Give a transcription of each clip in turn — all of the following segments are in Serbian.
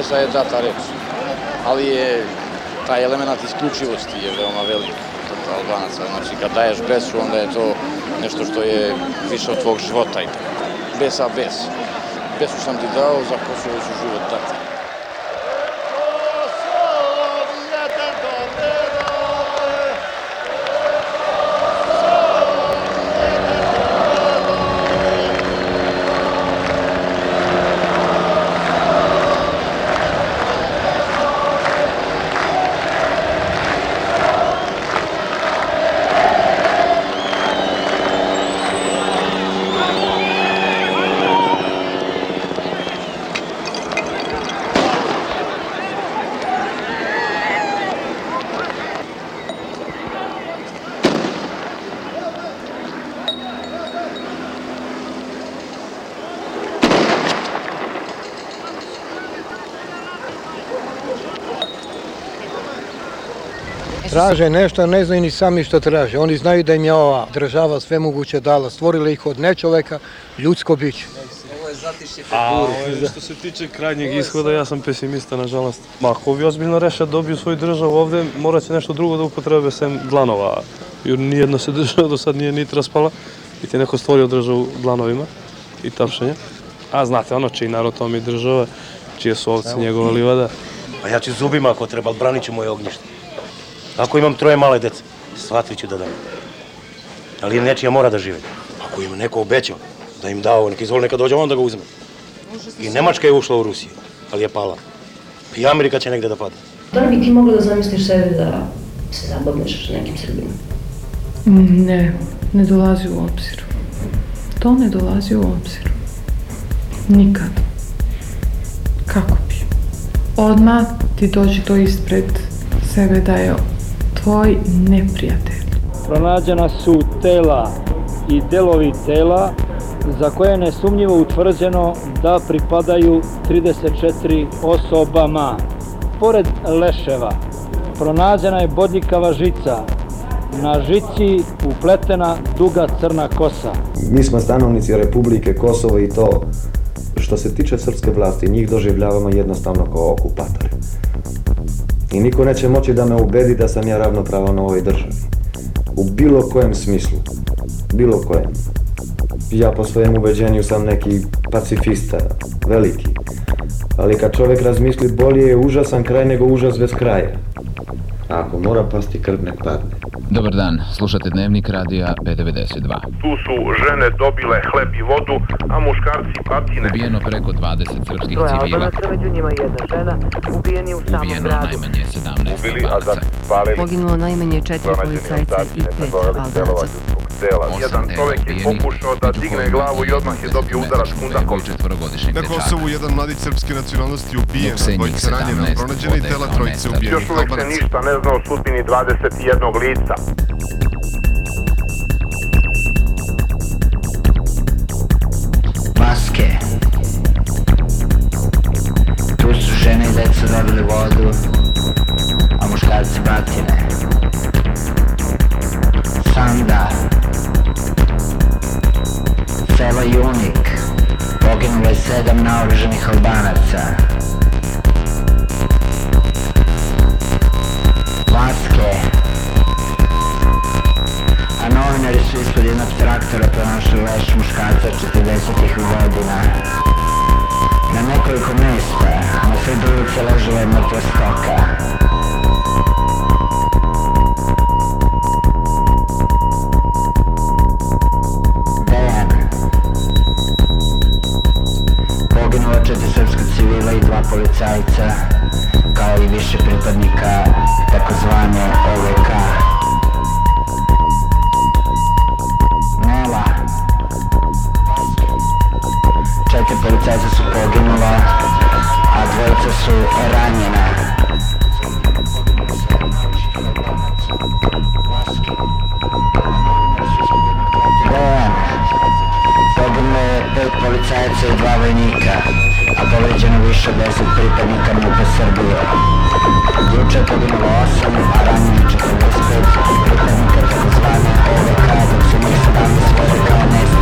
besa je data reč. Ali je taj element isključivosti je veoma velik kod Albanaca. Znači, kad daješ besu, onda je to nešto što je više od tvog života. Besa bes. Besu sam ti dao, za Kosovo ću život dati. Traže nešto, ne znaju ni sami što traže. Oni znaju da im je ova država sve moguće dala. Stvorila ih od nečoveka, ljudsko biće. A ovaj, što se tiče krajnjeg ishoda, ja sam pesimista, nažalost. Ma, ako ovi ozbiljno reše da dobiju svoju državu ovde, morat će nešto drugo da upotrebe sem dlanova. Jer nijedna se država do sad nije niti raspala, niti je neko stvorio državu dlanovima i tapšenja. A znate, ono čiji narod to mi država, čije su ovce njegova livada. A ja ću zubima ako treba, branit ću moje ognjište. Ako imam troje male dece, svatvi ću da dam. Ali nečija mora da žive. Ako im neko obećao da im dao, neka izvoli neka dođe, on da ga uzme. I Nemačka je ušla u Rusiju, ali je pala. I Amerika će negde da pada. Da li bi ti mogla da zamisliš sebe da se zabavljaš nekim Srbima? Ne, ne dolazi u obzir. To ne dolazi u obzir. Nikad. Kako bi? Odmah ti dođe to ispred sebe da je tvoj neprijatelj. Pronađena su tela i delovi tela za koje je nesumnjivo utvrđeno da pripadaju 34 osobama. Pored leševa pronađena je bodljikava žica. Na žici upletena duga crna kosa. Mi smo stanovnici Republike Kosovo i to što se tiče srpske vlasti, njih doživljavamo jednostavno kao okupatori. I niko neće moći da me ubedi da sam ja ravnopravan u ovoj državi. U bilo kojem smislu. Bilo kojem. Ja po svojem ubeđenju sam neki pacifista, veliki. Ali kad čovek razmisli, bolje je užasan kraj nego užas bez kraja. A ako mora pasti krv, nek padne. Dobar dan, slušate Dnevnik radija B92. Tu su žene dobile hleb i vodu, a muškarci patine. Ubijeno preko 20 srpskih civila. Albanaca, među njima jedna žena, ubijeni u samom Ubijeno gradu. najmanje 17 Ubili, a. Poginulo najmanje četiri policajca i pet Albanaca. Tela. Jedan čovek je pokušao da digne glavu i odmah je dobio udarac kundakom. Na. Kosovu jedan mladić srpske nacionalnosti ubijen, dvojica ranjena, 17 pronađena i tela trojice ubijenih Još uvek se ništa ne zna o sudbini 21 lica. Maske. Tu su žene i deca dobili vodu, a muškarci batine. 27 naoruženih Albanaca. Srpska civila i dva policajca, kao i više pripadnika takozvane OVK. Nela. Četiri policajca su poginula, a dvojica su ranjena. Policajaca i dva vojnika, a povređeno više od deset pripadnika MUP-a Srbije. Juče je poginulo osam, a ranjeno 45 pripadnika takozvane OVK, dok su njih 17 vode kao nestali.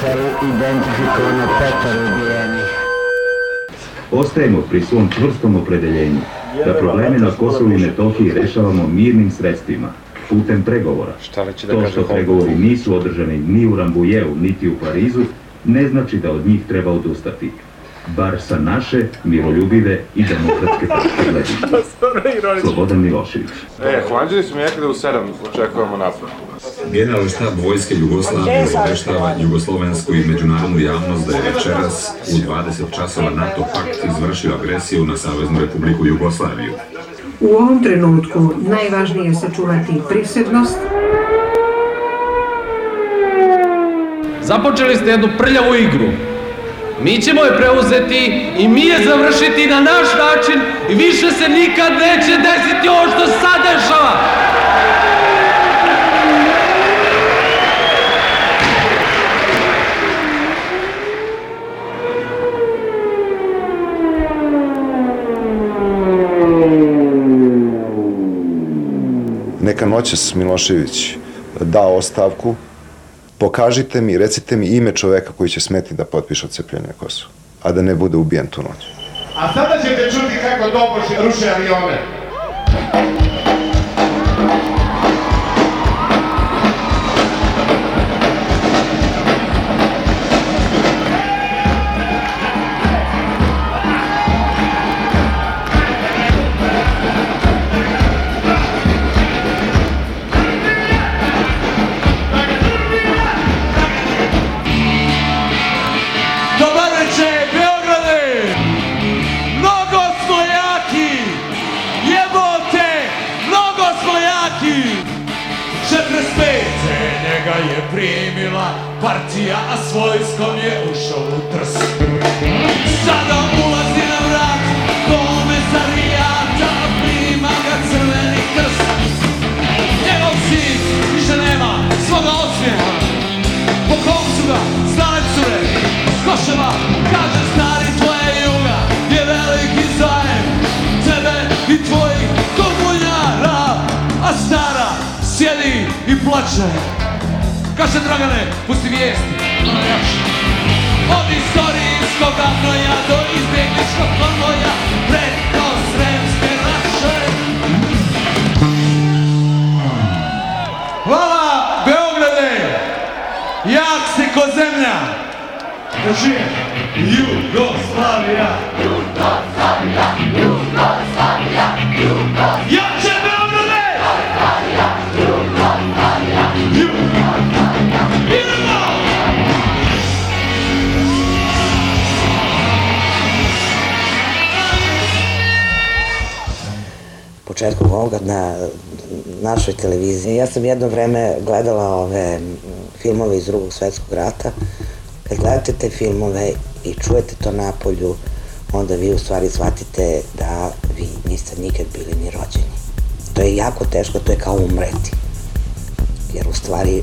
Selu identifikovano petoro ubijenih. Ostajemo pri svom čvrstom opredeljenju da probleme na Kosovu i Metohiji rešavamo mirnim sredstvima, putem pregovora. da To što pregovori nisu održani ni u Rambujevu, niti u Parizu, ne znači da od njih treba odustati. Bar sa naše, miroljubive i demokratske tačke gledišta. Slobodan Milošević. E, Holandjani su mi rekli da u 7 očekujemo napad. Generalni štab Vojske Jugoslavije obeštava jugoslovensku i međunarodnu javnost da je večeras u 20 časova NATO pakt izvršio agresiju na Saveznu republiku Jugoslaviju. U ovom trenutku najvažnije je sačuvati prisebnost, Započeli ste jednu prljavu igru. Mi ćemo je preuzeti i mi je završiti na naš način i više se nikad neće desiti ovo što sad dešava. Neka noćas Milošević da ostavku, pokažite mi, recite mi ime čoveka koji će smeti da potpiše odcepljenje Kosova, a da ne bude ubijen tu noć. A sada ćete čuti kako tobož ruše avione. Primila partija, a s vojskom je ušao u trs. Sada ulazi na vrat komesarijata, prima ga crveni krst. Njegov sin više nema svoga osmijeha. Po kom su ga stale cure koševa Kaže stari tvoje juga je veliki zajem Tebe i tvojih komunjara A stara sjedi i plače Kaže Dragane, pusti vijesti ono još. Od istorijskog gnoja do izbjegličkog konvoja Preko sremske raše Hvala Beograde! Jak si ko zemlja! Drži! Jugoslavija! Jugoslavija! Jugoslavija! Jugoslavija! Početkom ovoga na našoj televiziji. Ja sam jedno vreme gledala ove filmove iz drugog svetskog rata. Kad gledate te filmove i čujete to napolju, onda vi u stvari shvatite da vi niste nikad bili ni rođeni. To je jako teško, to je kao umreti. Jer u stvari, e,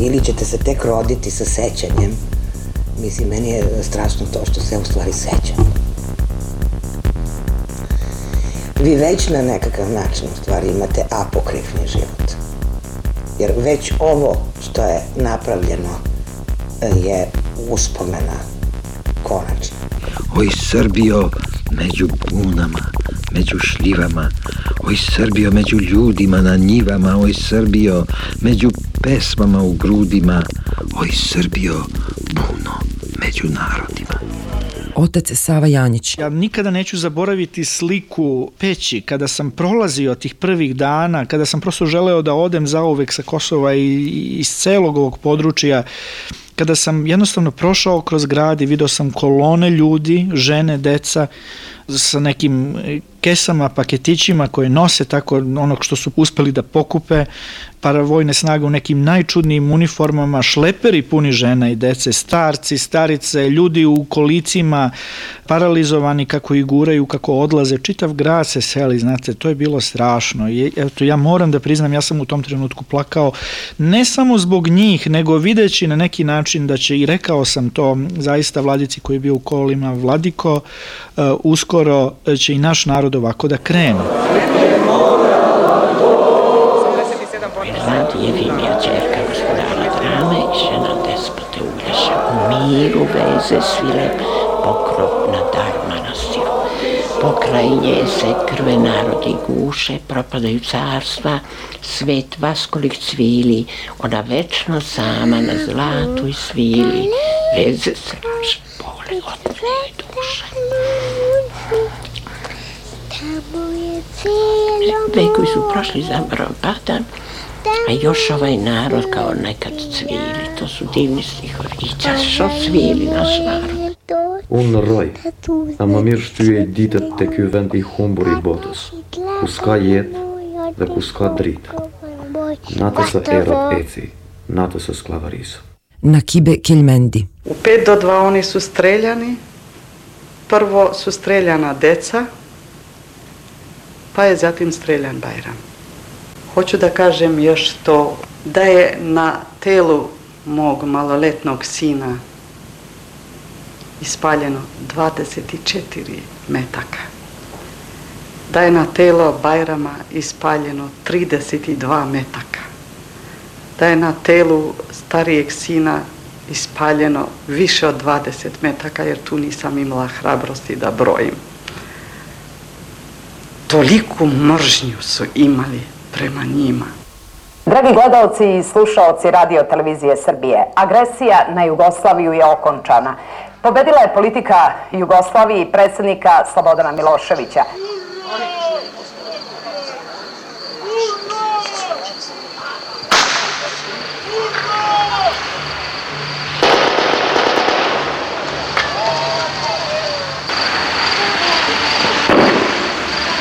ili ćete se tek roditi sa sećanjem, mislim, meni je strašno to što se u stvari sećam. Vi već na nekakav način u stvari imate apokrifni život. Jer već ovo što je napravljeno e, je uspomena konačna. Oj Srbijo među bunama, među šljivama, oj Srbijo među ljudima na njivama, oj Srbijo među pesmama u grudima, oj Srbijo buno među narodima. Otac Sava Janjić. Ja nikada neću zaboraviti sliku peći kada sam prolazio tih prvih dana, kada sam prosto želeo da odem zauvek sa Kosova i iz celog ovog područja, kada sam jednostavno prošao kroz grad i video sam kolone ljudi, žene, deca, sa nekim kesama, paketićima koje nose tako onog što su uspeli da pokupe, paravojne snage u nekim najčudnijim uniformama, šleperi puni žena i dece, starci, starice, ljudi u kolicima, paralizovani kako ih guraju, kako odlaze, čitav grad se seli, znate, to je bilo strašno. I, eto, ja moram da priznam, ja sam u tom trenutku plakao, ne samo zbog njih, nego videći na neki način da će, i rekao sam to zaista vladici koji je bio u kolima, Vladiko, uh, uskoro će i naš narod ovako da krene. Jefimija čerka gospodara drame i žena despote Uglješa u miru veze svile pokrov na dar manastiru. Pokraj nje se krve narodi guše, propadaju carstva, svet vaskolik cvili, ona večno sama na zlatoj svili, veze strašne bole nje duše. Vekovi su prošli zaborav pada, a još ovaj narod kao nekad cvili, to su divni stihovi. I zašto svili naš narod? Unë rroj, ama mirë shtyje i ditët të ky vend i humbur i botës, ku s'ka jetë dhe ku s'ka dritë. Natës së erët eci, natës së sklavarisë. Na Kibe Keljmendi. U 5 do 2 oni su streljani. Prvo su streljana deca, pa je zatim streljan Bajram. Hoću da kažem još to, da je na telu mog maloletnog sina ispaljeno 24 metaka. Da je na telo Bajrama ispaljeno 32 metaka. Da je na telu starijeg sina ispaljeno više od 20 metaka, jer tu nisam imala hrabrosti da brojim. Toliku mržnju su imali prema njima. Dragi gledalci i slušaoci radio televizije Srbije, agresija na Jugoslaviju je okončana. Pobedila je politika Jugoslavije i predsednika Slobodana Miloševića.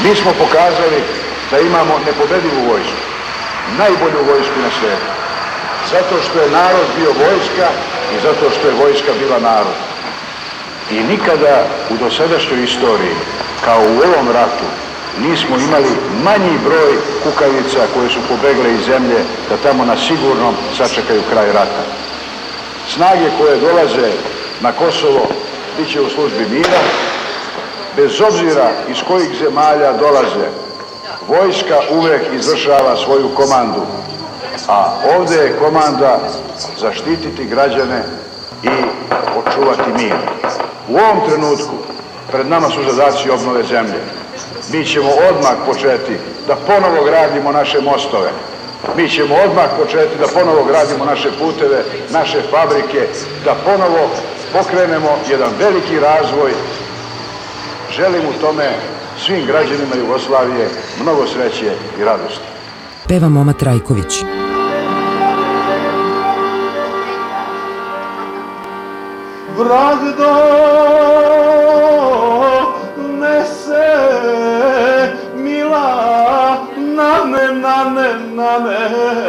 Mi smo pokazali da imamo nepobedivu vojsku, najbolju vojsku na svijetu. Zato što je narod bio vojska i zato što je vojska bila narod. I nikada u dosadašnjoj istoriji, kao u ovom ratu, nismo imali manji broj kukavica koje su pobegle iz zemlje da tamo na sigurnom sačekaju kraj rata. Snage koje dolaze na Kosovo bit će u službi mira, bez obzira iz kojih zemalja dolaze, vojska uvek izvršava svoju komandu, a ovde je komanda zaštititi građane i očuvati mir. U ovom trenutku pred nama su zadaci obnove zemlje. Mi ćemo odmah početi da ponovo gradimo naše mostove. Mi ćemo odmah početi da ponovo gradimo naše puteve, naše fabrike, da ponovo pokrenemo jedan veliki razvoj. Želim u tome svim građanima Jugoslavije mnogo sreće i radosti. Peva Moma Trajković. Vrag donese mila nane, nane, nane Turke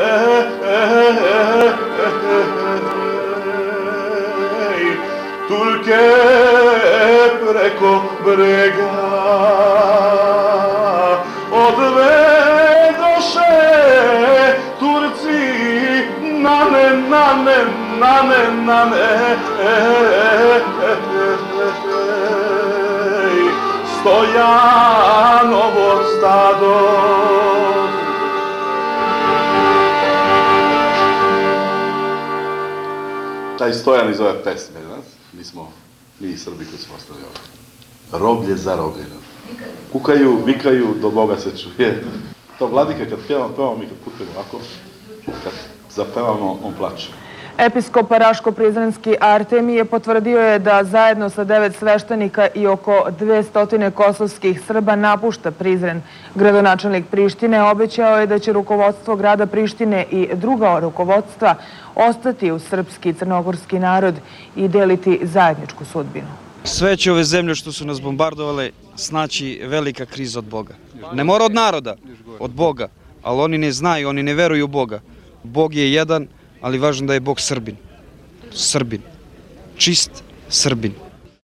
brega odvedoše Turci nane, nane, nane, nane Stojanovo stado Taj stojan iz ove pesme, znaš? Mi smo, mi Srbi koji smo ostali ovdje. Roblje zarobljeno. Kukaju, vikaju, do Boga se čuje. To vladika kad pjevamo, pevamo mi kad putujemo ovako, kad zapevamo, on plače. Episkop Raško-Prizrenski Artemije potvrdio je da zajedno sa devet sveštenika i oko 200 kosovskih Srba napušta Prizren. Gradonačelnik Prištine obećao je da će rukovodstvo grada Prištine i druga rukovodstva ostati u srpski crnogorski narod i deliti zajedničku sudbinu. Sve će ove zemlje što su nas bombardovale snaći velika kriza od Boga. Ne mora od naroda, od Boga, ali oni ne znaju, oni ne veruju u Boga. Bog je jedan, ali važno da je Bog Srbin. Srbin. Čist Srbin.